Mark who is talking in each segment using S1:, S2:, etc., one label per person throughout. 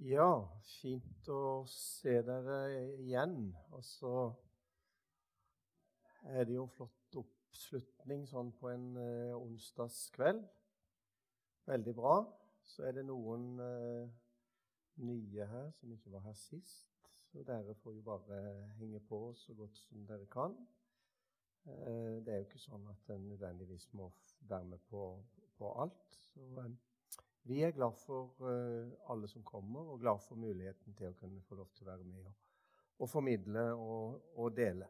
S1: Ja, fint å se dere igjen. Og så er det jo flott oppslutning sånn på en eh, onsdagskveld. Veldig bra. Så er det noen eh, nye her som ikke var her sist. Så dere får jo bare henge på så godt som dere kan. Eh, det er jo ikke sånn at en nødvendigvis må være med på, på alt. Så eh, vi er glad for uh, alle som kommer, og glad for muligheten til å kunne få lov til å være med og, og formidle og, og, dele.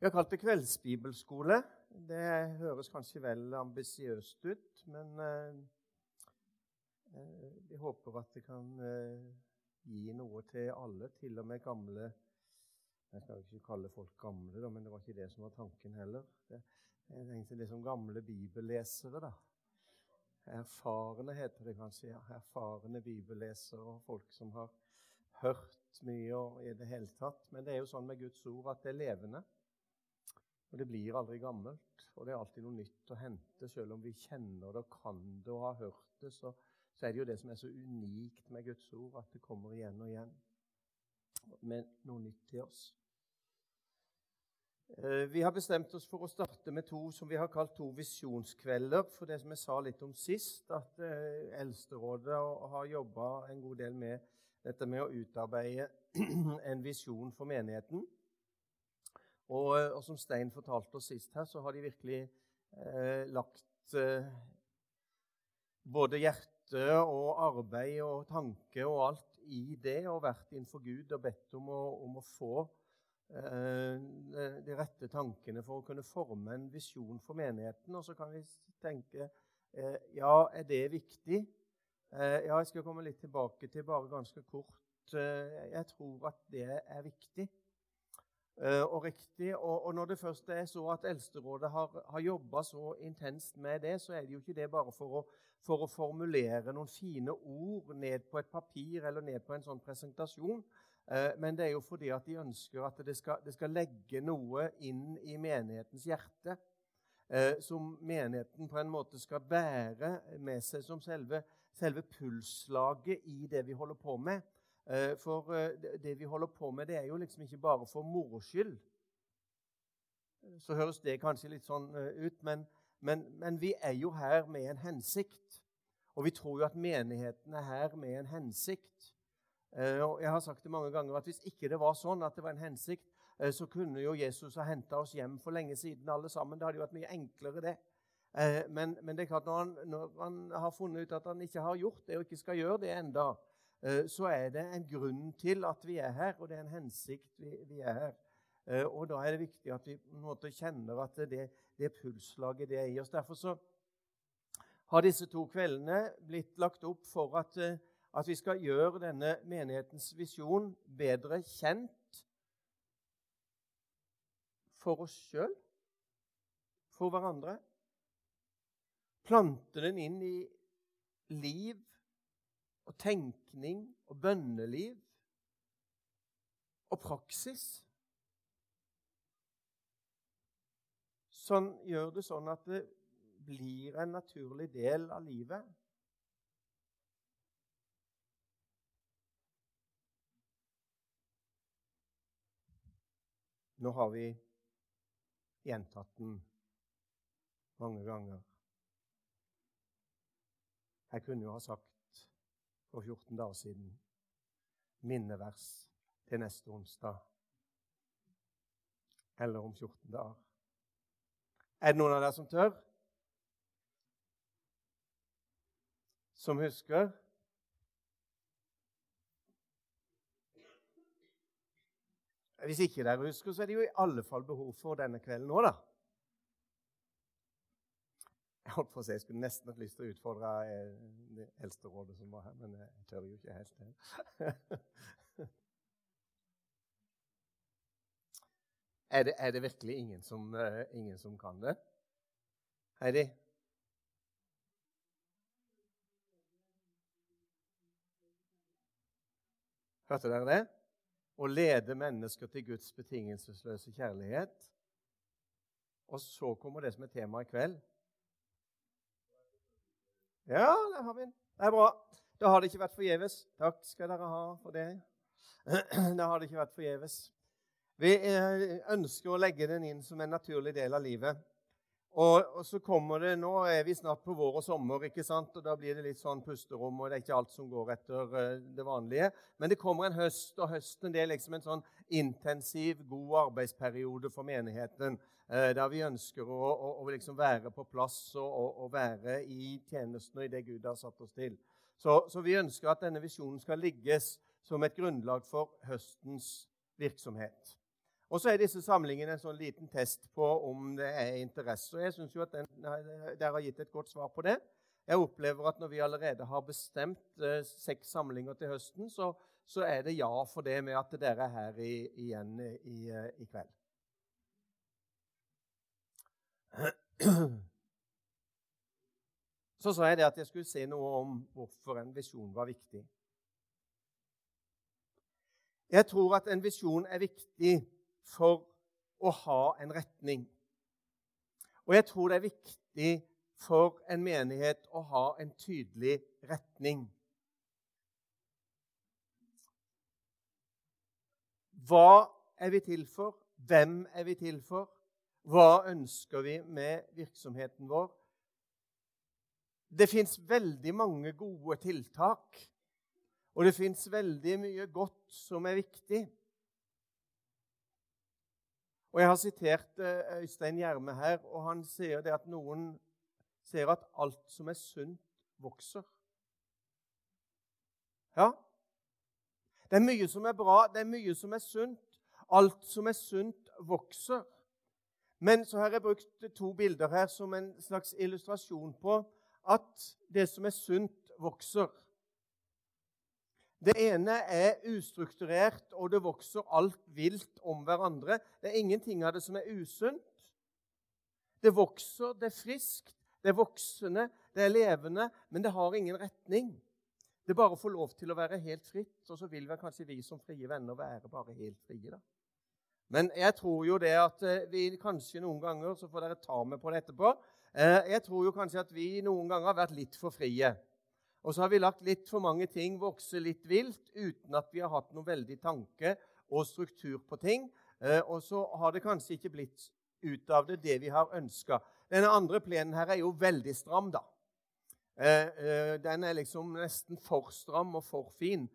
S1: Vi har kalt det kveldsbibelskole. Det høres kanskje vel ambisiøst ut, men uh, uh, vi håper at det kan gi noe til alle, til og med gamle Jeg skal ikke kalle folk gamle, men det var ikke det som var tanken heller. Jeg tenkte liksom gamle bibellesere, da. Erfarne, heter det kanskje. ja. Erfarne bibellesere og folk som har hørt mye og i det hele tatt. Men det er jo sånn med Guds ord at det er levende. Og det blir aldri gammelt. Og det er alltid noe nytt å hente. Selv om vi kjenner det og kan det og har hørt det, så, så er det jo det som er så unikt med Guds ord, at det kommer igjen og igjen med noe nytt til oss. Eh, vi har bestemt oss for å starte med to som vi har kalt to visjonskvelder. For det som jeg sa litt om sist, at eh, Eldsterådet har jobba en god del med dette med å utarbeide en visjon for menigheten. Og, eh, og, som Stein fortalte oss sist her, så har de virkelig eh, lagt eh, både hjerte og arbeid og tanke og alt i det, og vært innenfor Gud og bedt om å, om å få de rette tankene for å kunne forme en visjon for menigheten. Og så kan vi tenke eh, ja, er det viktig? Eh, ja, jeg skal komme litt tilbake til bare ganske kort. Jeg tror at det er viktig og riktig. Og, når det først er så at Eldsterådet har, har jobba så intenst med det, så er det jo ikke det bare for å, for å formulere noen fine ord ned på et papir eller ned på en sånn presentasjon. Eh, men det er jo fordi at de ønsker at det skal, det skal legge noe inn i menighetens hjerte. Eh, som menigheten på en måte skal bære med seg som selve, selve pulslaget i det vi holder på med. Eh, for det vi holder på med, det er jo liksom ikke bare for moro skyld. Så høres det kanskje litt sånn ut, men, men, men vi er jo her med en hensikt. Og vi tror jo at menigheten er her med en hensikt. Eh, og jeg har sagt det mange ganger at Hvis ikke det var sånn at det var en hensikt, eh, så kunne jo Jesus ha henta oss hjem for lenge siden, alle sammen. Det hadde jo vært mye enklere, det. Eh, men, men det er klart når han, når han, har funnet ut at han ikke har gjort det, og ikke skal gjøre det enda, så er det en grunn til at vi er her, og det er en hensikt vi, vi er her. Og da er det viktig at vi på en måte kjenner at det, det pulslaget det er i oss. Derfor så har disse to kveldene blitt lagt opp for at at vi skal gjøre denne menighetens visjon bedre kjent for oss sjøl, for hverandre. Plante den inn i liv og tenkning og bønneliv og praksis. Sånn gjør det sånn at det blir en naturlig del av livet. Nå har vi gjentatt den mange ganger. Jeg kunne jo ha sagt for 14 dager siden minnevers til neste onsdag. Eller om 14 dager. Er det noen av dere som tør? Som husker? Hvis ikke dere husker, så er det jo i alle fall behov for denne kvelden nå, da. Jeg holdt på å si, jeg skulle nesten hatt lyst til å utfordre eh, det eldste rådet som var her, men jeg tør jo ikke helt det. er, det er det virkelig ingen som, uh, ingen som kan det? Heidi? Hørte dere det? Å lede mennesker til Guds betingelsesløse kjærlighet. Og så kommer det som er tema i kveld. Ja, der har vi den. Det er bra. da har det ikke vært forgjeves. Takk skal dere ha for det. Da har det ikke vært forgjeves. Vi eh, ønsker å legge den inn som en naturlig del av livet. Og, og, så kommer det, Nå er vi snart på vår og sommer, ikke sant? og da blir det litt sånn pusterom. og Det er ikke alt som går etter uh, det vanlige. Men det kommer en høst, og høsten det er liksom en sånn intensiv, god arbeidsperiode for menigheten. Uh, der vi ønsker å, å, å liksom være på plass og, og, være i tjenesten og i det Gud har satt oss til. Så, så vi ønsker at denne visjonen skal ligges som et grunnlag for høstens virksomhet. Og så er disse samlingene en sånn liten test på om det er interesse. Og jeg syns jo at dere har gitt et godt svar på det. Jeg opplever at når vi allerede har bestemt eh, seks samlinger til høsten, så, så, er det ja for det med at dere er her i, igjen i, i kveld. Så sa jeg det at jeg skulle si noe om hvorfor en visjon var viktig. Jeg tror at en visjon er viktig for å ha en retning. Og jeg tror det er viktig for en menighet å ha en tydelig retning. Hva er vi til for? Hvem er vi til for? Hva ønsker vi med virksomheten vår? Det fins veldig mange gode tiltak, og det fins veldig mye godt som er viktig. Og Jeg har sitert eh, Øystein Gjerme her, og han sier det at noen ser at alt som er sunt, vokser. Ja, det er mye som er bra, det er mye som er sunt. Alt som er sunt, vokser. Men så har jeg brukt to bilder her som en slags illustrasjon på at det som er sunt, vokser. Det ene er ustrukturert, og det vokser alt vilt om hverandre. Det er ingenting av det som er usunt. Det vokser, det er friskt, det er voksende, det er levende, men det har ingen retning. Det bare får lov til å være helt fritt, og så vil vel kanskje vi som frie venner være bare helt frie. da. Men jeg tror jo det at eh, vi kanskje noen ganger så får dere ta med på det etterpå, eh, jeg tror jo kanskje at vi noen ganger har vært litt for frie. Og så har vi lagt litt for mange ting vokse litt vilt uten at vi har hatt noen veldig tanke og struktur på ting. Eh, og så har det kanskje ikke blitt ut av det det vi har ønska. Denne andre plenen her er jo veldig stram, da. Eh, eh, den er liksom nesten for stram og for fin.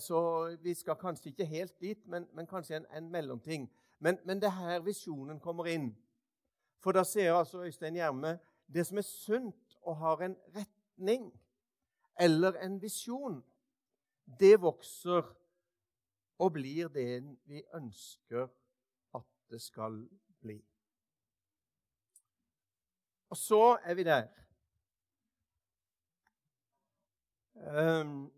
S1: Så vi skal kanskje ikke helt dit, men, men kanskje en, en mellomting. Men, men det er her visjonen kommer inn. For da ser altså Øystein Gjerme det som er sunt og har en retning eller en visjon, det vokser og blir det vi ønsker at det skal bli. Og så er vi der. Ehm,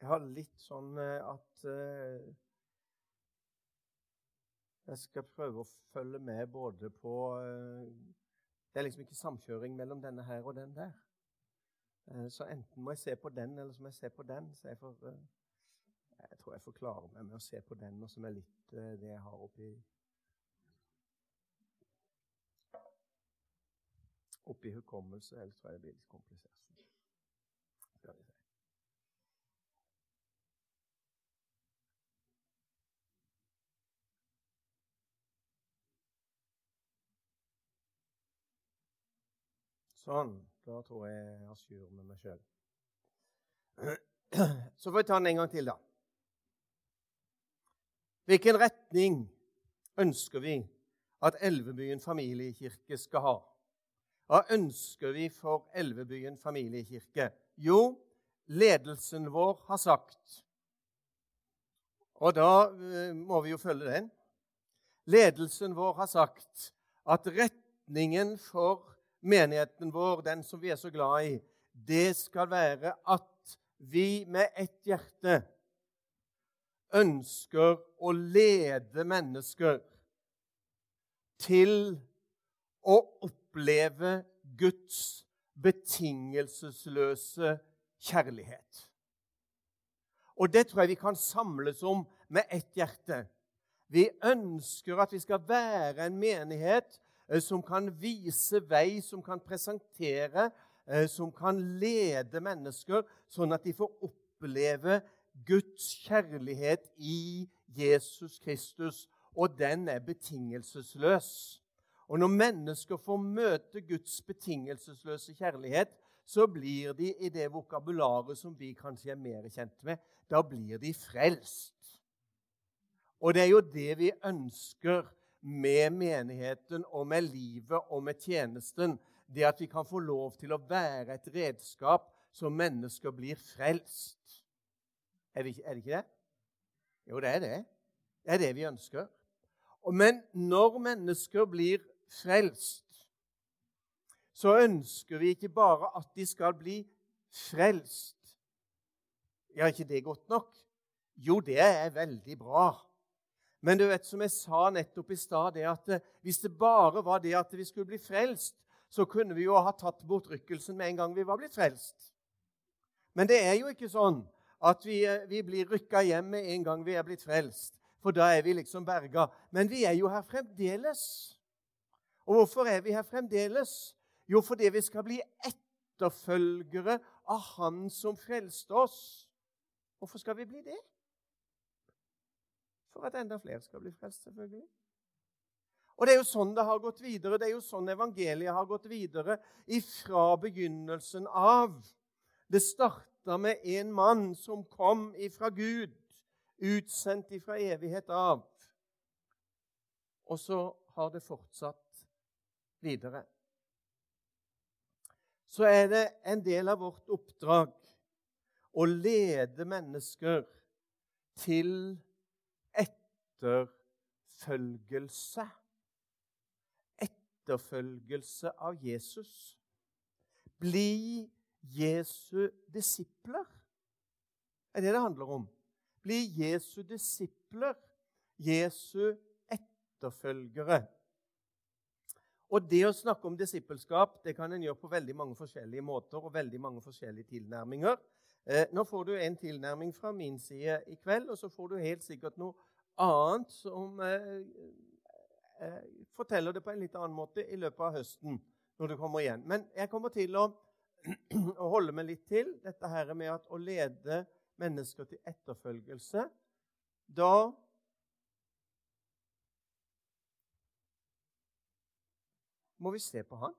S1: jeg har litt sånn eh, at eh, jeg skal prøve å følge med både på eh, Det er liksom ikke samkjøring mellom denne her og den der. Eh, så enten må jeg se på den, eller så må jeg se på den. Så jeg, får, eh, jeg tror jeg får klare meg med å se på den, og som er litt eh, det jeg har oppi oppi hukommelse. Ellers tror jeg det blir litt komplisert. Skal. Sånn. Da tror jeg jeg har styr med meg sjøl. Så får jeg ta den en gang til, da. Hvilken retning ønsker vi at Elvebyen familiekirke skal ha? Hva ønsker vi for Elvebyen familiekirke? Jo, ledelsen vår har sagt Og da eh, må vi jo følge den. Ledelsen vår har sagt at retningen for menigheten vår, den som vi er så glad i, det skal være at vi med ett hjerte ønsker å lede mennesker til å oppleve Guds betingelsesløse kjærlighet. Og det tror jeg vi kan samles om med ett hjerte. Vi ønsker at vi skal være en menighet som kan vise vei, som kan presentere eh, som kan lede mennesker sånn at de får oppleve Guds kjærlighet i Jesus Kristus, og den er betingelsesløs. Og når mennesker får møte Guds betingelsesløse kjærlighet, så blir de i det vokabularet som vi kanskje er mer kjent med, da blir de frelst. Og det er jo det vi ønsker med menigheten og med livet og med tjenesten. Det at vi kan få lov til å være et redskap så mennesker blir frelst. Er det, ikke, det? Jo, det er det. Det er det vi ønsker. Men når mennesker blir frelst, så ønsker vi ikke bare at de skal bli frelst. Ja, ikke det godt nok? Jo, det er veldig bra. Men du vet, som jeg sa nettopp i stad, det at eh, hvis det bare var det at vi skulle bli frelst, så kunne vi jo ha tatt bort rykkelsen med en gang vi var blitt frelst. Men det er jo ikke sånn at vi, eh, vi blir rykka hjem med en gang vi er blitt frelst. For da er vi liksom berga. Men vi er jo her fremdeles. Og hvorfor er vi her fremdeles? Jo, fordi vi skal bli etterfølgere av Han som frelste oss. Hvorfor skal vi bli det? For at enda flere skal bli frelst, selvfølgelig. Og Det er jo sånn det har gått videre. Det er jo sånn evangeliet har gått videre ifra begynnelsen av. Det starta med en mann som kom ifra Gud, utsendt ifra evighet av. Og så har det fortsatt videre så er det en del av vårt oppdrag å lede mennesker til etterfølgelse. Etterfølgelse av Jesus. Bli Jesu disipler. Det er det det handler om. Bli Jesu disipler, Jesu etterfølgere. Og det å snakke om disippelskap det kan en gjøre på veldig mange forskjellige måter og veldig mange forskjellige tilnærminger. Eh, nå får du en tilnærming fra min side i kveld, og så får du helt sikkert noe annet som eh, eh, forteller det på en litt annen måte i løpet av høsten. når du kommer igjen. Men jeg kommer til å, å holde meg litt til dette her med at å lede mennesker til etterfølgelse. Da må vi se på han.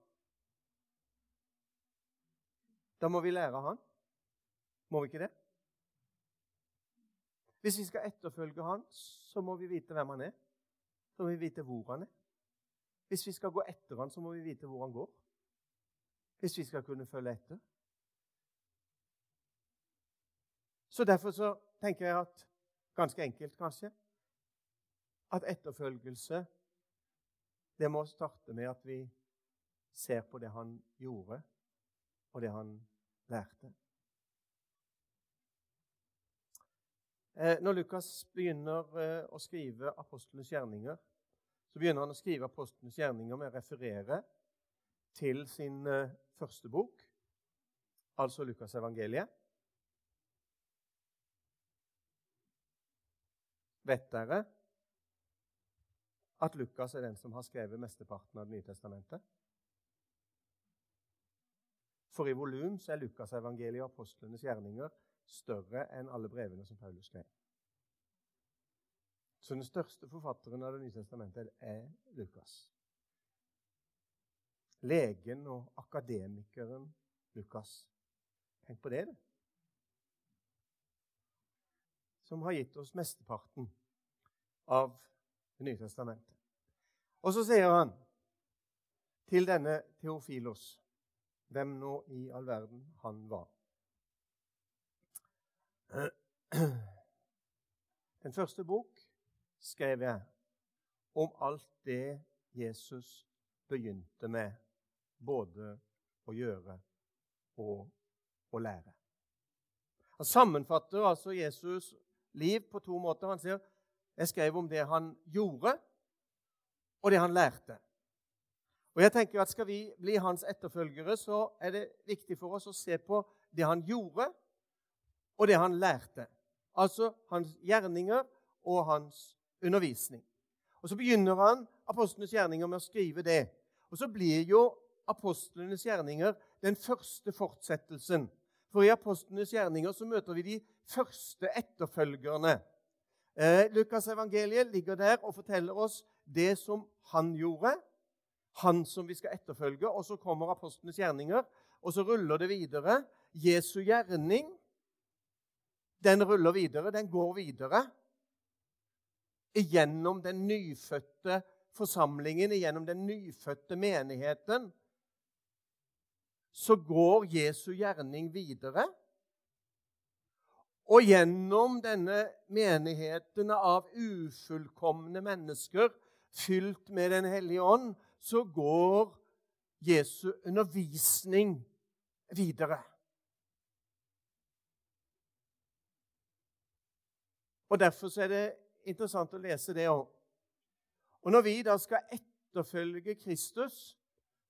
S1: Da må vi lære han. Må vi ikke det? Hvis vi skal etterfølge han, så må vi vite hvem han er. Så må vi vite hvor han er. Hvis vi skal gå etter han, så må vi vite hvor han går. Hvis vi skal kunne følge etter. Så Derfor så tenker jeg at ganske enkelt, kanskje, at etterfølgelse det må starte med at vi ser på det han gjorde, og det han lærte. Når Lukas begynner eh, å skrive apostlenes gjerninger, så begynner han å skrive apostlenes gjerninger med å referere til sin eh, første bok, altså Lukasevangeliet. Vet dere at Lukas er den som har skrevet mesteparten av Det nye testamentet? For i volum er Lukasevangeliet og apostlenes gjerninger større enn alle brevene som Paulus skrev. Så den største forfatteren av Det nye testamentet er Lukas. Legen og akademikeren Lukas. Tenk på det, du. Som har gitt oss mesteparten av Det nye testamentet. Og så sier han til denne Theofilos hvem nå i all verden han var. Den første bok skrev jeg om alt det Jesus begynte med, både å gjøre og å lære. Han sammenfatter altså Jesus' liv på to måter. Han sier jeg skrev om det han gjorde, og det han lærte. Og jeg tenker at Skal vi bli hans etterfølgere, så er det viktig for oss å se på det han gjorde, og det han lærte. Altså hans gjerninger og hans undervisning. Og Så begynner han apostlenes gjerninger med å skrive det. Og så blir jo apostlenes gjerninger den første fortsettelsen. For i apostlenes gjerninger så møter vi de første etterfølgerne. Eh, Lukas evangeliet ligger der og forteller oss det som han gjorde. Han som vi skal etterfølge. Og så kommer apostlenes gjerninger, og så ruller det videre. Jesu gjerning, den ruller videre, den går videre. Gjennom den nyfødte forsamlingen, gjennom den nyfødte menigheten, så går Jesu gjerning videre. Og gjennom denne menigheten av ufullkomne mennesker fylt med Den hellige ånd, så går Jesu undervisning videre. Og Derfor er det interessant å lese det òg. Og når vi da skal etterfølge Kristus,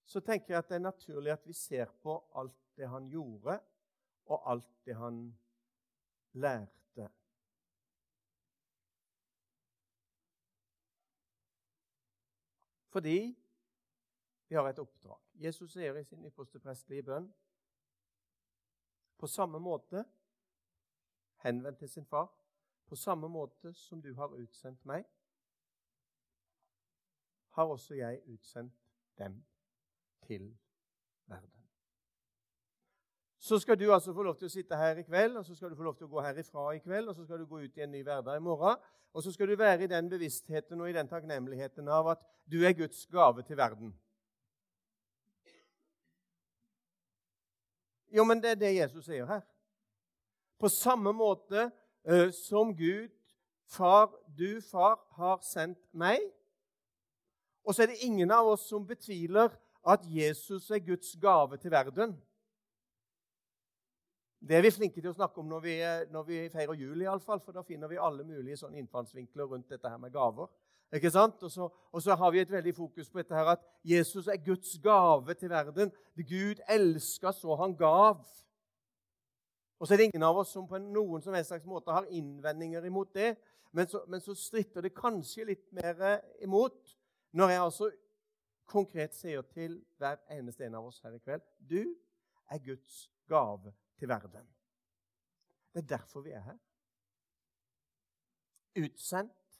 S1: så tenker jeg at det er naturlig at vi ser på alt det han gjorde, og alt det han lærte. Fordi vi har et oppdrag. Jesus sier i sin ypperste prestelige bønn på samme måte henvendt til sin far, på samme måte som du har utsendt meg, har også jeg utsendt dem til verden. Så skal du altså få lov til å sitte her i kveld, og så skal du få lov til å gå herifra i kveld, og så skal du gå ut i en ny hverdag i morgen. Og så skal du være i den bevisstheten og i den takknemligheten av at du er Guds gave til verden. Jo, men det er det Jesus sier her. På samme måte som Gud, far, du, far, har sendt meg. Og så er det ingen av oss som betviler at Jesus er Guds gave til verden. Det er vi flinke til å snakke om når vi, når vi feirer jul, fall, for da finner vi alle mulige sånne innfallsvinkler rundt dette her med gaver. Ikke sant? Og så, og så, har vi et veldig fokus på dette her at Jesus er Guds gave til verden. Gud elska så han gav. Og så er det ingen av oss som på noen som helst slags måte har innvendinger imot det. Men så, men så stritter det kanskje litt mer imot når jeg altså konkret sier til hver eneste en av oss her i kveld du er Guds gave til verden. Det er derfor vi er her. Utsendt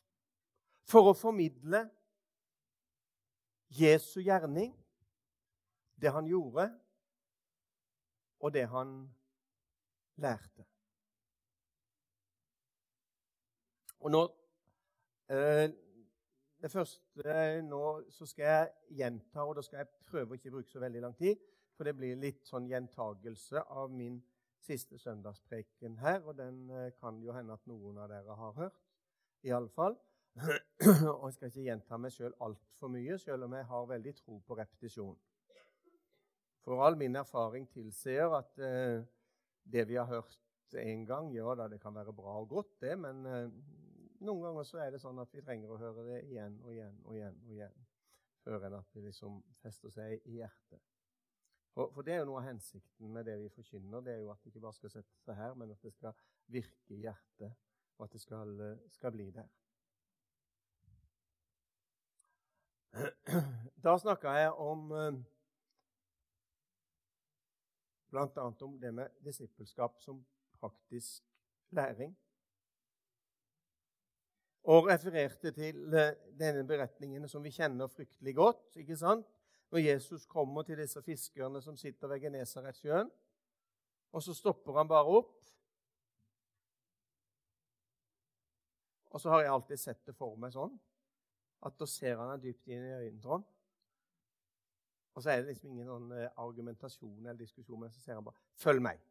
S1: for å formidle Jesu gjerning, det han gjorde, og det han lærte. Og nå eh, det første nå så skal jeg gjenta, og da skal jeg prøve å ikke bruke så veldig lang tid. For det blir litt sånn gjentagelse av min siste søndagspreken her. Og den eh, kan jo hende at noen av dere har hørt, i alle fall. og jeg skal ikke gjenta meg sjøl altfor mye, sjøl om jeg har veldig tro på repetisjon. For all min erfaring tilsier at eh, det vi har hørt en gang, ja da, det kan være bra og godt, det, men eh, noen ganger så er det sånn at vi trenger å høre det igjen og igjen og igjen og igjen før enn at det liksom fester seg i hjertet. For, for, det er jo noe av hensikten med det vi forkynner. Det er jo at det ikke bare skal sette seg her, men at det skal virke i hjertet, og at det skal, skal bli der. Da snakka jeg om eh, bl.a. om det med disippelskap som praktisk læring og refererte til eh, denne beretningen som vi kjenner fryktelig godt. ikke sant? Når Jesus kommer til disse fiskerne som sitter ved Genesaretsjøen, og så stopper han bare opp. Og så har jeg alltid sett det for meg sånn at da ser han dypt inn i øynene. Sånn. Og så er det liksom ingen sånn eh, argumentasjon eller diskusjon, men så ser han bare 'Følg meg'.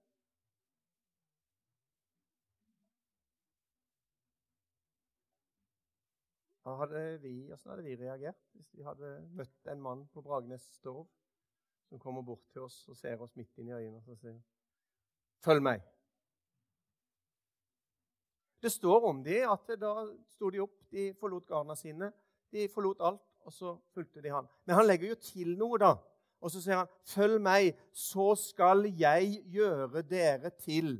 S1: Hvordan hadde vi, hadde vi reagert hvis vi hadde møtt en mann på Bragernes Stov som kommer bort til oss og ser oss midt inn i øynene og sier 'Følg meg'? Det står om de at da sto de opp, de forlot garna sine, de forlot alt, og så fulgte de han. Men han legger jo til noe, da. Og så sier han, 'Følg meg, så skal jeg gjøre dere til'.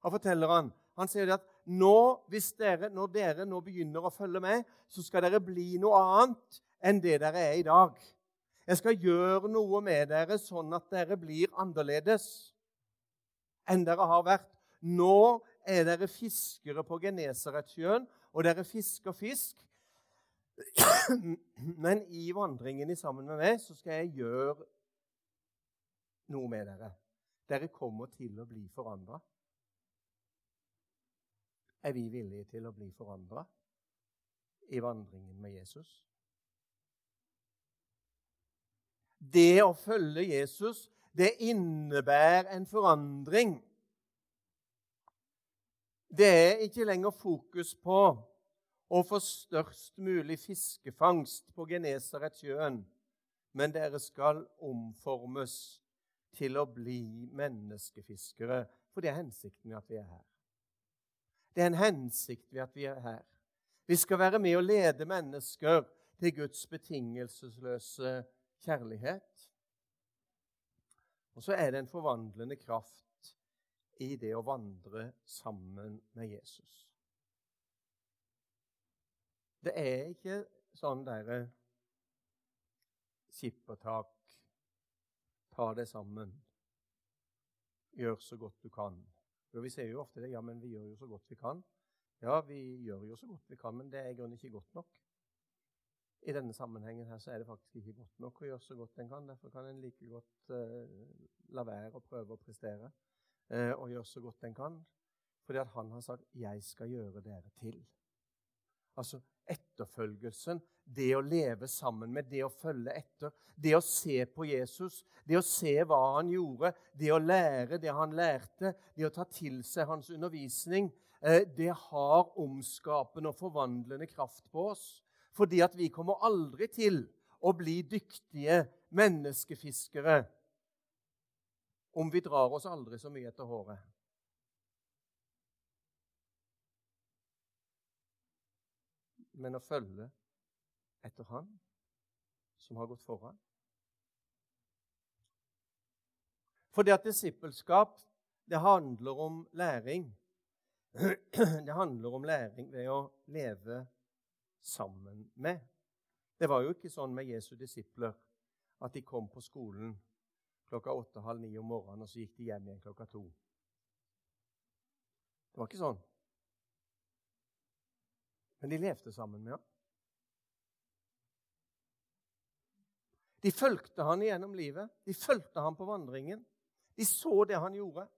S1: Hva forteller han? Han sier at nå, dere, når dere nå begynner å følge med, så skal dere bli noe annet enn det dere er i dag. Jeg skal gjøre noe med dere sånn at dere blir annerledes enn dere har vært. Nå er dere fiskere på Genesaretsjøen, og dere fisker fisk. Men i vandringen sammen med meg så skal jeg gjøre noe med dere. Dere kommer til å bli forandra. Er vi villige til å bli forandra i vandringen med Jesus? Det å følge Jesus, det innebærer en forandring. Det er ikke lenger fokus på å få størst mulig fiskefangst på Genesaretsjøen, men dere skal omformes til å bli menneskefiskere. For det er hensikten med at vi er her. Det er en hensikt ved at vi er her. Vi skal være med og lede mennesker til Guds betingelsesløse kjærlighet. Og så er det en forvandlende kraft i det å vandre sammen med Jesus. Det er ikke sånn derre skippertak, ta det sammen, gjør så godt du kan. Jo, Vi ser jo ofte det. Ja, men vi gjør jo så godt vi kan. Ja, vi gjør jo så godt vi kan, men det er i grunnen ikke godt nok. I denne sammenhengen her så er det faktisk ikke godt nok å gjøre så godt en kan. Derfor kan en like godt eh, la være å prøve å prestere eh, og gjøre så godt en kan. Fordi at han har sagt 'Jeg skal gjøre dere til'. Altså etterfølgelsen, det å leve sammen med, det å følge etter, det å se på Jesus, det å se hva han gjorde, det å lære det han lærte, det å ta til seg hans undervisning, eh, det har omskapende og forvandlende kraft på oss. Fordi at vi kommer aldri til å bli dyktige menneskefiskere om vi drar oss aldri så mye etter håret. Men å følge etter Han som har gått foran. For det at disippelskap, det handler om læring. Det handler om læring ved å leve sammen med. Det var jo ikke sånn med Jesu disipler at de kom på skolen klokka åtte-halv ni om morgenen, og så gikk de hjem igjen klokka to. Det var ikke sånn. Men de levde sammen med ham. De fulgte han gjennom livet. De fulgte han på vandringen. De så det han gjorde.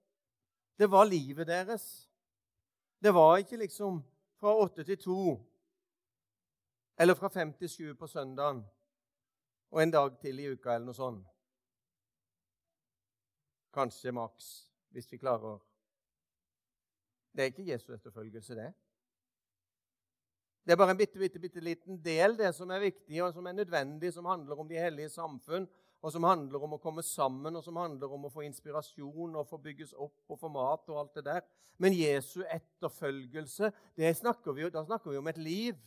S1: Det var livet deres. Det var ikke liksom fra åtte til to eller fra fem til sju på søndagen og en dag til i uka eller noe sånt. Kanskje maks, hvis vi klarer. Det er ikke Jesu etterfølgelse, det. Det er bare en bitte, bitte, bitte liten del det som er viktig og som er nødvendig, som handler om de hellige samfunn, og som handler om å komme sammen, og som handler om å få inspirasjon og få bygges opp og få mat og alt det der. Men Jesu etterfølgelse, snakker vi, da snakker vi om et liv.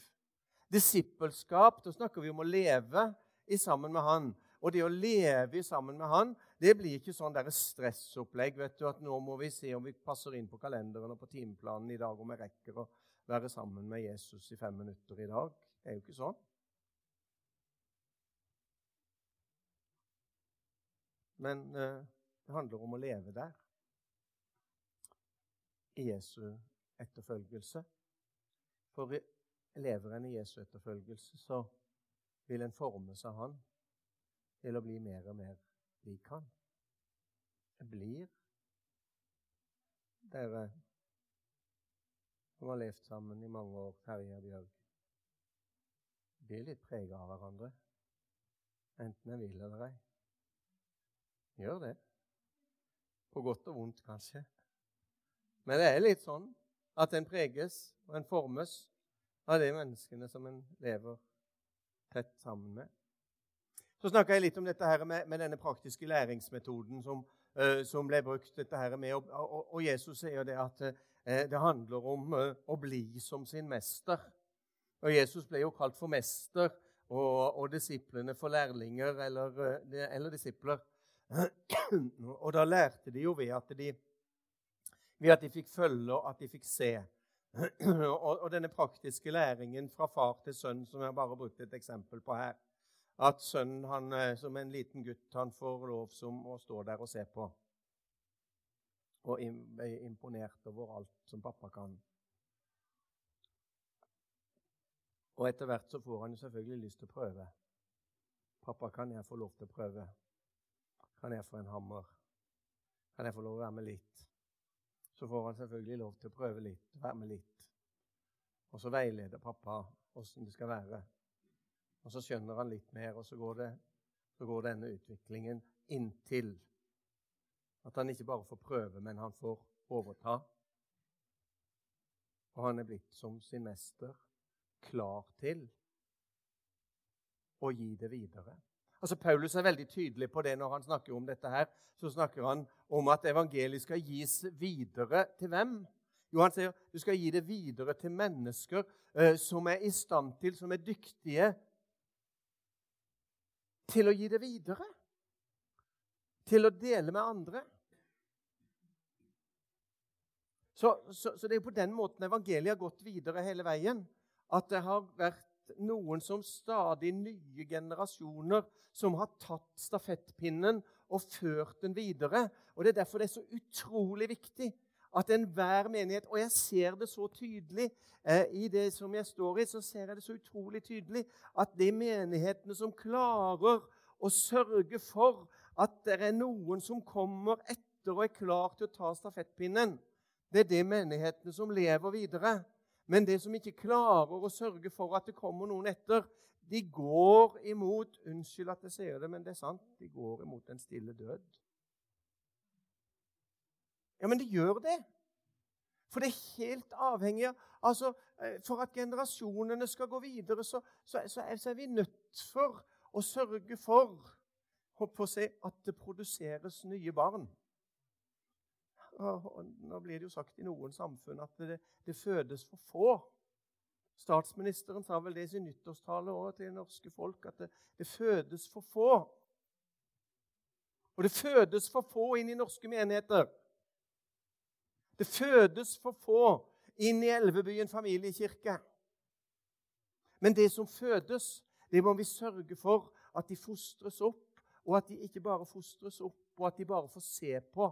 S1: Disippelskap, da snakker vi om å leve i sammen med Han. Og det å leve sammen med Han, det blir ikke sånn der stressopplegg. vet du, At nå må vi se om vi passer inn på kalenderen og på timeplanen i dag, om vi rekker å være sammen med Jesus i fem minutter i dag. Det er jo ikke sånn. Men eh, det handler om å leve der. I Jesu etterfølgelse. For lever en i Jesu etterfølgelse, så vil en forme seg Han til å bli mer og mer lik Han. Det blir dere som har levd sammen i mange år, Terje og Bjørg, blir litt prega av hverandre. Enten en vil eller ei. Gjør det. På godt og vondt, kanskje. Men det er litt sånn at en preges og en formes av de menneskene som en lever tett sammen med. Så snakka jeg litt om dette her med, med denne praktiske læringsmetoden som, uh, som, ble brukt. dette her med, og, og, og Jesus sier det at Eh, det handler om eh, å bli som sin mester. Og Jesus ble jo kalt for mester, og, og disiplene for lærlinger eller, eh, eller disipler. Og da lærte de jo ved at de, ved at de fikk følge, og at de fikk se. Og, og, denne praktiske læringen fra far til sønn, som jeg bare har brukt et eksempel på her, at sønnen han, eh, som en liten gutt han får lov som å stå der og se på. Og er imponert over alt som pappa kan. Og etter hvert så får han jo selvfølgelig lyst til å prøve. 'Pappa, kan jeg få lov til å prøve? Kan jeg få en hammer? Kan jeg få lov å være med litt?' Så får han selvfølgelig lov til å prøve litt, være med litt. Og så veileder pappa åssen det skal være. Og så skjønner han litt mer, og så går, det, så går denne utviklingen inntil at han ikke bare får prøve, men han får overta. Og han er blitt som sin mester, klar til å gi det videre. Altså, Paulus er veldig tydelig på det når han snakker om dette. her. Så snakker han om at evangeliet skal gis videre til hvem? Jo, han sier du skal gi det videre til mennesker eh, som er i stand til, som er dyktige til å gi det videre. Til å dele med andre. Så, så, så, det er på den måten evangeliet har gått videre hele veien. At det har vært noen som stadig nye generasjoner som har tatt stafettpinnen og ført den videre. Og Det er derfor det er så utrolig viktig at enhver menighet Og jeg ser det så tydelig eh, i det som jeg står i, så ser jeg det så utrolig tydelig at de menighetene som klarer å sørge for at det er noen som kommer etter og er klar til å ta stafettpinnen, det er de menighetene som lever videre. Men det som ikke klarer å sørge for at det kommer noen etter, de går imot Unnskyld at jeg sier det, men det er sant. De går imot en stille død. Ja, men de gjør det. For det er helt avhengig av altså, eh, For at generasjonene skal gå videre, så, så, så, er, så er vi nødt for å sørge for å se, at det produseres nye barn. Og nå blir det jo sagt i noen samfunn at det, det fødes for få. Statsministeren sa vel det i sin nyttårstale også til det norske folk, at det, det fødes for få. Og det fødes for få inn i norske menigheter. Det fødes for få inn i Elvebyen familiekirke. Men det som fødes, det må vi sørge for at de fostres opp, og at de ikke bare fostres opp, og at de bare får se på.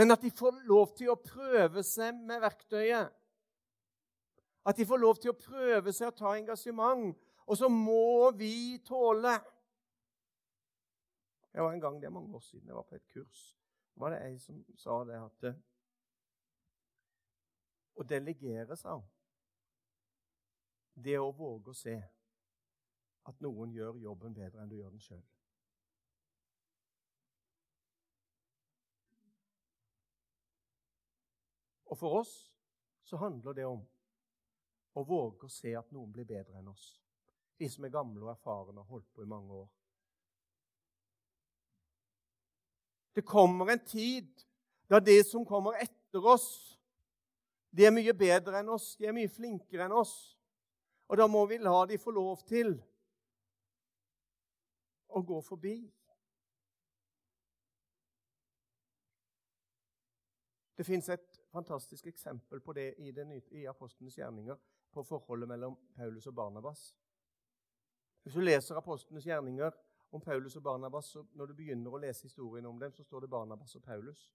S1: Men at de får lov til å prøve seg med verktøyet. At de får lov til å prøve seg å ta engasjement. Og så må vi tåle Jeg var en gang, Det er mange år siden jeg var på et kurs. Det var det ei som sa det at Å delegere, sa hun. Det å våge å se at noen gjør jobben bedre enn du gjør den sjøl. Og for oss så handler det om å våge å se at noen blir bedre enn oss. Vi som er gamle og erfarne og har holdt på i mange år. Det kommer en tid da det som kommer etter oss, de er mye bedre enn oss, de er mye flinkere enn oss. Og da må vi la de få lov til å gå forbi. Det fins et fantastisk eksempel på det i, den, i apostlenes gjerninger, på forholdet mellom Paulus og Barnabas. Hvis du leser apostlenes gjerninger om Paulus og Barnabas, så når du begynner å lese historien om dem, så står det Barnabas og Paulus.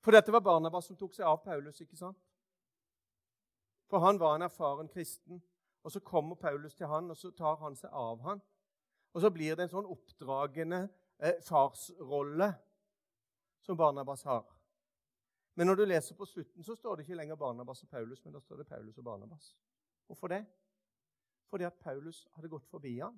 S1: For dette var Barnabas som tok seg av Paulus, ikke sant? For han var en erfaren kristen. Og så kommer Paulus til han, og så tar han seg av han. Og så blir det en sånn oppdragende eh, farsrolle som Barnabas har. Men når du leser på slutten, så står det ikke lenger Barnabas og Paulus, men da står det Paulus og Barnabas. Hvorfor det? Fordi at Paulus hadde gått forbi han.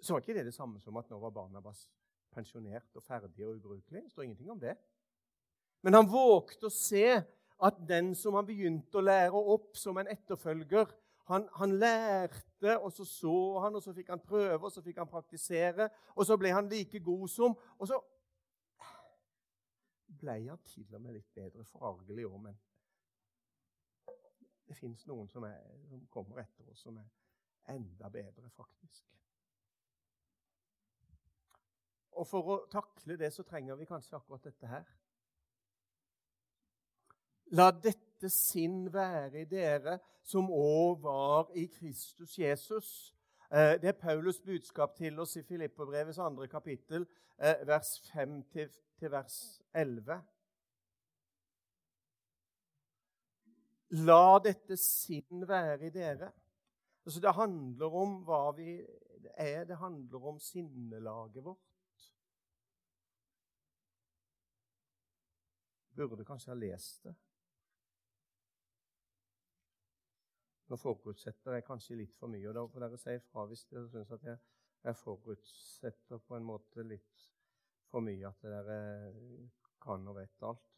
S1: Så var ikke det det samme som at nå var Barnabas pensjonert og ferdig og ubrukelig. Det står ingenting om det. Men han vågte å se at den som han begynte å lære opp som en etterfølger, han, han, lærte, og så så han, og så fikk han prøve, og så fikk han praktisere. Og så ble han like god som Og så ble han til og med litt bedre forargelig òg, men det fins noen som, er, som, kommer etter oss, som er enda bedre, faktisk. Og for å takle det så trenger vi kanskje akkurat dette her. La dette sinn være i dere, som òg var i Kristus Jesus. Eh, det er Paulus' budskap til oss i Filippobrevets andre kapittel, eh, vers 5 til, vers 11. La dette sinn være i dere. Altså, det handler om hva vi er. Det handler om sinnelaget vårt. Burde kanskje ha lest det. Nå forutsetter jeg kanskje litt for mye, og da får dere si ifra hvis dere syns at jeg, jeg, forutsetter på en måte litt for mye at dere kan og vet alt.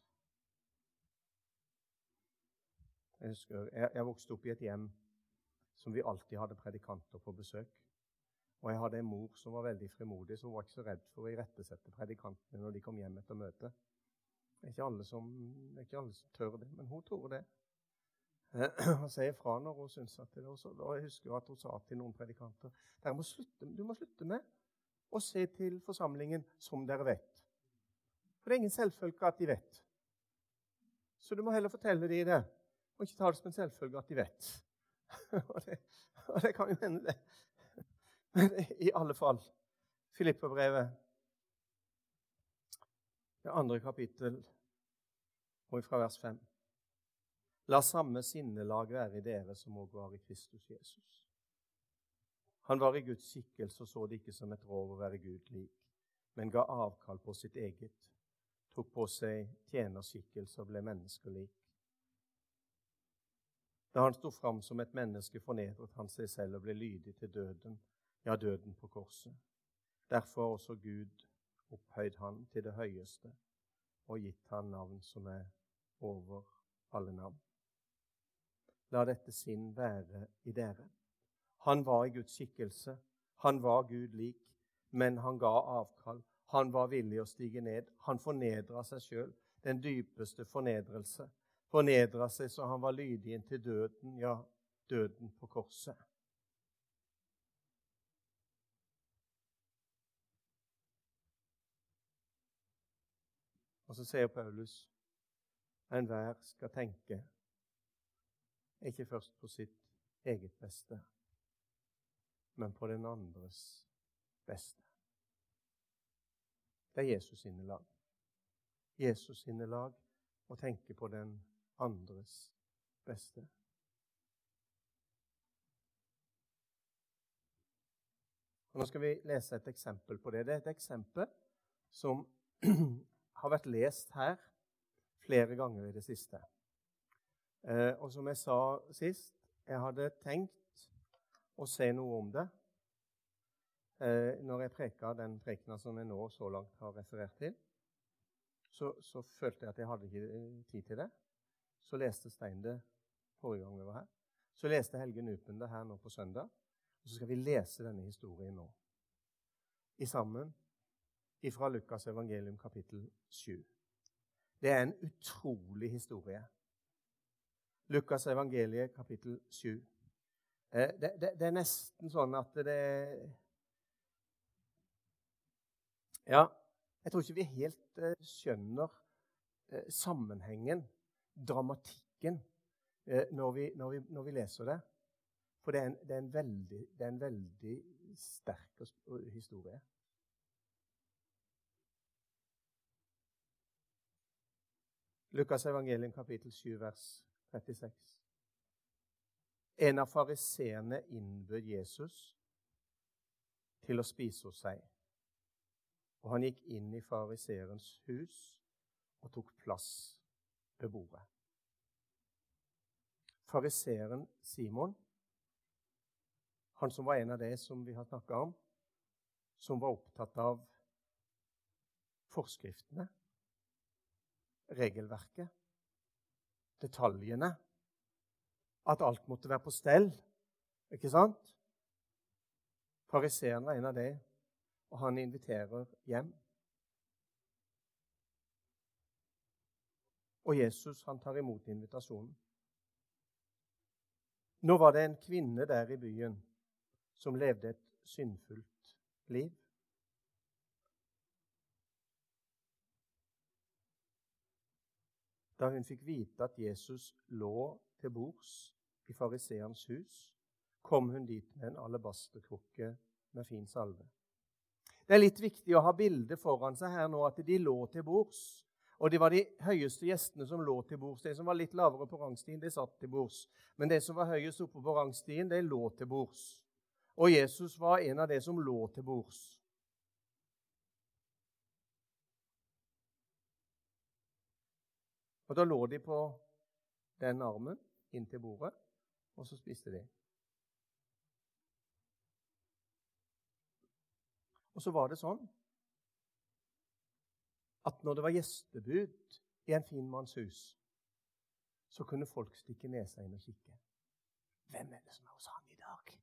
S1: Jeg husker, jeg, jeg vokste opp i et hjem som vi alltid hadde predikanter på besøk. Og jeg hadde en mor som var veldig frimodig, som var ikke så redd for å irettesette predikantene når de kom hjem etter møtet. Det er ikke alle som, ikke alle som tør det, men hun tror det. og sier fra når hun syns at det er også, og Jeg husker at hun sa til noen predikanter dere må slutte, du må slutte med å se til forsamlingen som dere vet. For det er ingen selvfølge at de vet. Så du må heller fortelle dem det, og ikke ta det som en selvfølge at de vet. og, det, og det kan jo hende, det. Men i alle fall Filipperbrevet, det andre kapittel, og fra vers 5. La samme sinnelag være i dere som òg var i Kristus Jesus. Han var i Guds skikkelse og så det ikke som et rov å være Gud lik, men ga avkall på sitt eget, tok på seg tjenerskikkelse og ble menneskelik. Da han sto fram som et menneske, fornedret han seg selv og ble lydig til døden, ja, døden på korset. Derfor har også Gud opphøyd han til det høyeste og gitt han navn som er over alle navn. La dette sinn være i dere. Han var i Guds skikkelse. Han var Gud lik, men han ga avkall. Han var villig å stige ned. Han fornedra seg sjøl, den dypeste fornedrelse. Fornedra seg så han var lydig inntil døden, ja, døden på korset. Og så sier Paulus enhver skal tenke ikke først på sitt eget beste, men på den andres beste. Det er Jesus sine lag. Jesus sine lag å tenke på den andres beste. Og nå skal vi lese et eksempel på det. Det er et eksempel som har vært lest her flere ganger i det siste. Eh, og som jeg sa sist, jeg hadde tenkt å si noe om det eh, når jeg preka den prekena som jeg nå så langt har referert til. Så, så, følte jeg at jeg hadde ikke eh, tid til det. Så leste Stein det forrige gang vi var her. Så leste Helge Nupen det her nå på søndag. Og så skal vi lese denne historien nå. I sammen ifra Lukas evangelium kapittel 7. Det er en utrolig historie. Lukas evangeliet, kapittel 7. Eh, det, det, det, er nesten sånn at det Ja, jeg tror ikke vi helt eh, skjønner eh, sammenhengen, dramatikken, når vi, når, vi, når, vi, leser det. For det er en, det er en, veldig, er en veldig, sterk historie. Lukas evangelium kapittel 7, vers 36. En av fariseerne innbød Jesus til å spise hos seg. Og han gikk inn i fariseerens hus og tok plass ved bordet. Fariseeren Simon, han som var en av de som vi har snakka om, som var opptatt av forskriftene, regelverket, detaljene. At alt måtte være på stell. Ikke sant? Fariseeren var en av dem, og han inviterer hjem. Og Jesus han tar imot invitasjonen. Nå var det en kvinne der i byen som levde et syndfullt liv. Da hun fikk vite at Jesus lå til bords i fariseerens hus, kom hun dit med en alabasterkrukke med fin salve. Det er litt viktig å ha bildet foran seg her nå at de lå til bords. Og det var de høyeste gjestene som lå til bords. De som var litt lavere på rangstien, de satt til bords. Men de som var høyest oppe på rangstien, de lå til bords. Og Jesus var en av de som lå til bords. Og Da lå de på den armen inntil bordet, og så spiste de. Og så var det sånn at når det var gjestebud i en fin manns hus, så kunne folk stikke nesa inn og kikke. Hvem er det som er hos han i dag?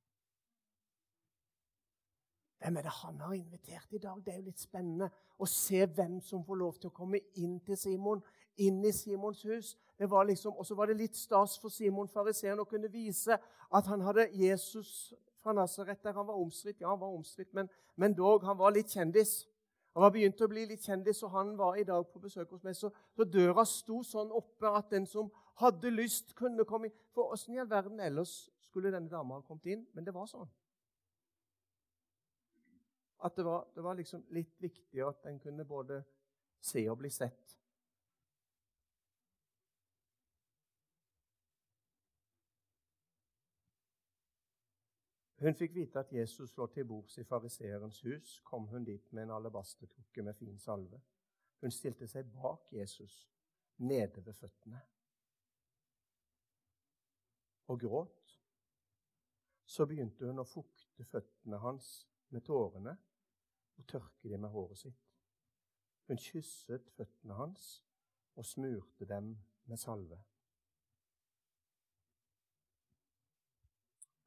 S1: Hvem er det han har invitert i dag? Det er jo litt spennende å se hvem som får lov til å komme inn til Simon, inn i Simons hus. Liksom, Og så var det litt stas for Simon fariseeren å kunne vise at han hadde Jesus fra Nasaret, der han var omstridt. Ja, han var omstridt, men, men dog, han var litt kjendis. Han var begynt å bli litt kjendis, og han var i dag på besøk hos meg. Så, så døra sto sånn oppe at den som hadde lyst, kunne komme inn. For åssen i all verden ellers skulle denne dama ha kommet inn? Men det var sånn. At det var, det var liksom litt viktig at en kunne både se og bli sett. Hun fikk vite at Jesus lå til bords i fariseerens hus. Kom hun dit med en alabasterkrukke med fin salve. Hun stilte seg bak Jesus, nede ved føttene, og gråt. Så begynte hun å fukte føttene hans med tårene og tørke dem med håret sitt. Hun kysset føttene hans og smurte dem med salve.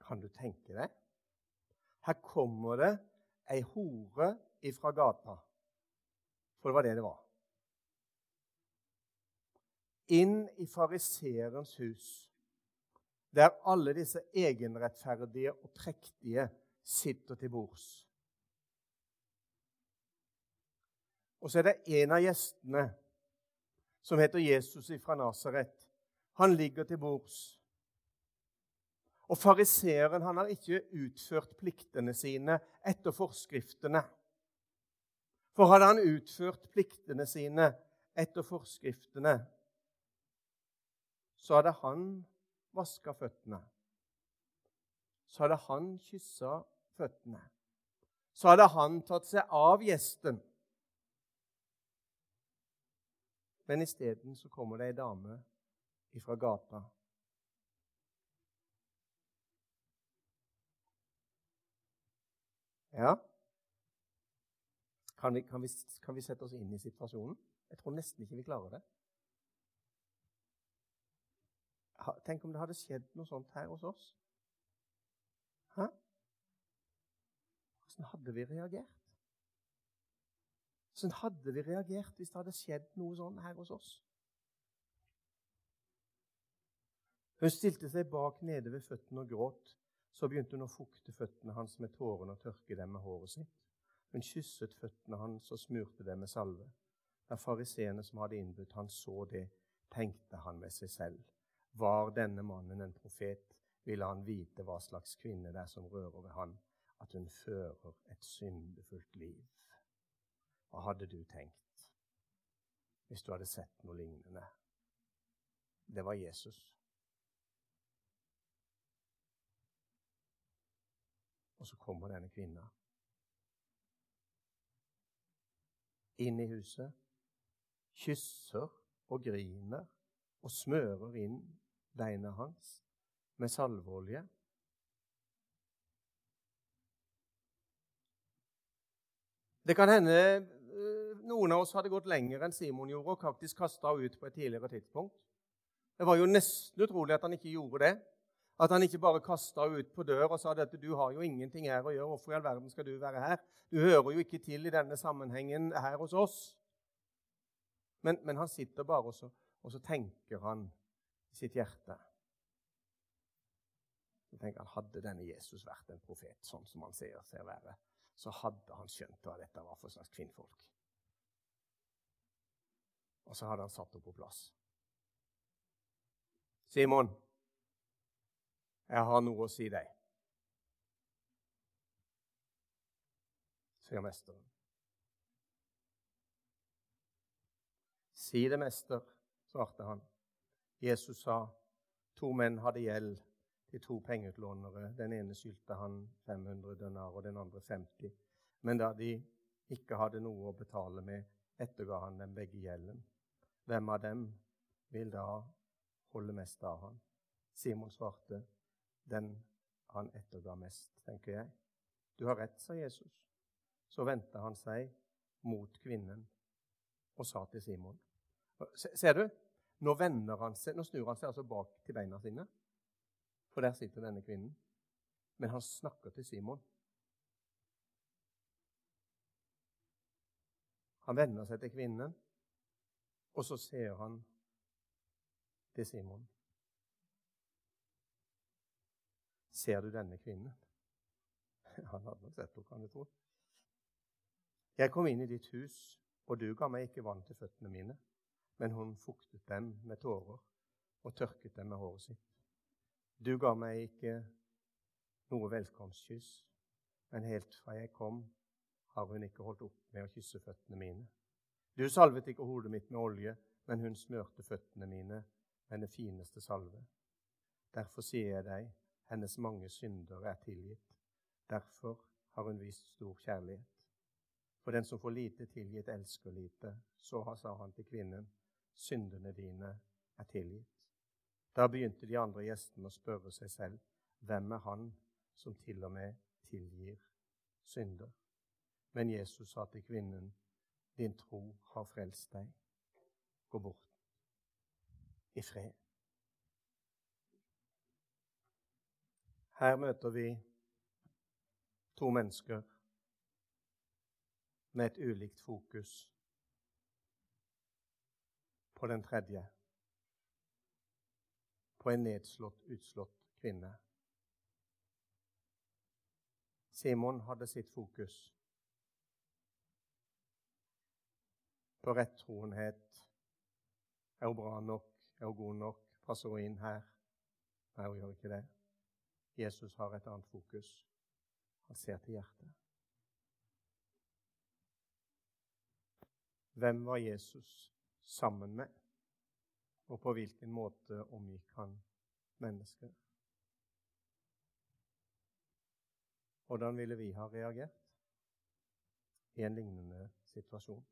S1: Kan du tenke deg? Her kommer det ei hore ifra gata. For det var det det var. Inn i fariseerens hus, der alle disse egenrettferdige og prektige sitter til bords. Og så er det en av gjestene, som heter Jesus fra Nasaret. Han ligger til bords. Og fariseeren har ikke utført pliktene sine etter forskriftene. For hadde han utført pliktene sine etter forskriftene, så hadde han vaska føttene. Så hadde han kyssa føttene. Så hadde han tatt seg av gjesten. Men isteden så kommer det ei dame ifra gata Ja. Kan vi, kan, vi, kan vi, sette oss inn i situasjonen? Jeg tror nesten ikke vi klarer det. Tenk om det hadde skjedd noe sånt her hos oss. Hæ? Hvordan hadde vi reagert? Hvordan hadde vi reagert hvis det hadde skjedd noe sånt her hos oss? Hun stilte seg bak nede ved føttene og gråt. Så begynte hun å fukte føttene hans med tårene og tørke dem med håret sitt. Hun kysset føttene hans og smurte dem med salve. Da fariseerne som hadde innbudt han så det, tenkte han med seg selv. Var denne mannen en profet, ville han vite hva slags kvinne det er som rører ved han, at hun fører et syndefullt liv. Hva hadde du tenkt hvis du hadde sett noe lignende? Det var Jesus. Og så kommer denne kvinna inn i huset, kysser og griner og smører inn beina hans med salveolje. Det kan hende eh, noen av oss hadde gått lenger enn Simon gjorde, og faktisk kasta henne ut på et tidligere tidspunkt. Det var jo nesten utrolig at han ikke gjorde det. At han ikke bare kasta henne ut på dør og sa at du har jo ingenting her å gjøre. Hvorfor i all verden skal du være her? Du hører jo ikke til i denne sammenhengen her hos oss. Men, men han sitter bare og så, og så tenker han i sitt hjerte så tenker han, Hadde denne Jesus vært en profet, sånn som han ser seg være, så hadde han skjønt hva dette var for slags kvinnfolk. Og så hadde han satt henne på plass. Simon, jeg har noe å si deg, sier mesteren. Si det, mester, svarte han. Jesus sa, to menn hadde gjeld til to pengeutlånere. Den ene skyldte han 500 denar og den andre 50. Men da de ikke hadde noe å betale med, etterga han dem begge gjelden. Hvem av dem vil da holde mest av han? Simon svarte, den han etterga mest, tenker jeg. Du har rett, sa Jesus. Så vendte han seg mot kvinnen og sa til Simon Ser du? Nå, han seg, nå snur han seg altså bak til beina sine, for der sitter denne kvinnen. Men han snakker til Simon. Han vender seg til kvinnen, og så ser han til Simon. Ser du denne kvinnen? Han hadde nok sett henne, kan du tro. Jeg kom inn i ditt hus, og du ga meg ikke vann til føttene mine, men hun fuktet dem med tårer og tørket dem med håret sitt. Du ga meg ikke noe velkomstkyss, men helt fra jeg kom, har hun ikke holdt opp med å kysse føttene mine. Du salvet ikke hodet mitt med olje, men hun smørte føttene mine med den fineste salve. Derfor sier jeg deg, hennes mange synder er tilgitt. Derfor har hun vist stor kjærlighet. For den som får lite tilgitt, elsker lite. Så sa han til kvinnen, syndene dine er tilgitt. Da begynte de andre gjestene å spørre seg selv, hvem er han som til og med tilgir synder? Men Jesus sa til kvinnen, din tro har frelst deg. Gå bort i fred. Her møter vi to mennesker med et ulikt fokus på den tredje, på en nedslått, utslått kvinne. Simon hadde sitt fokus på rettroenhet. Er hun bra nok? Er hun god nok? Passer hun inn her? Nei, hun gjør ikke det. Jesus har et annet fokus. Han ser til hjertet. Hvem var Jesus sammen med, og på hvilken måte omgikk han mennesker? Hvordan ville vi ha reagert i en lignende situasjon?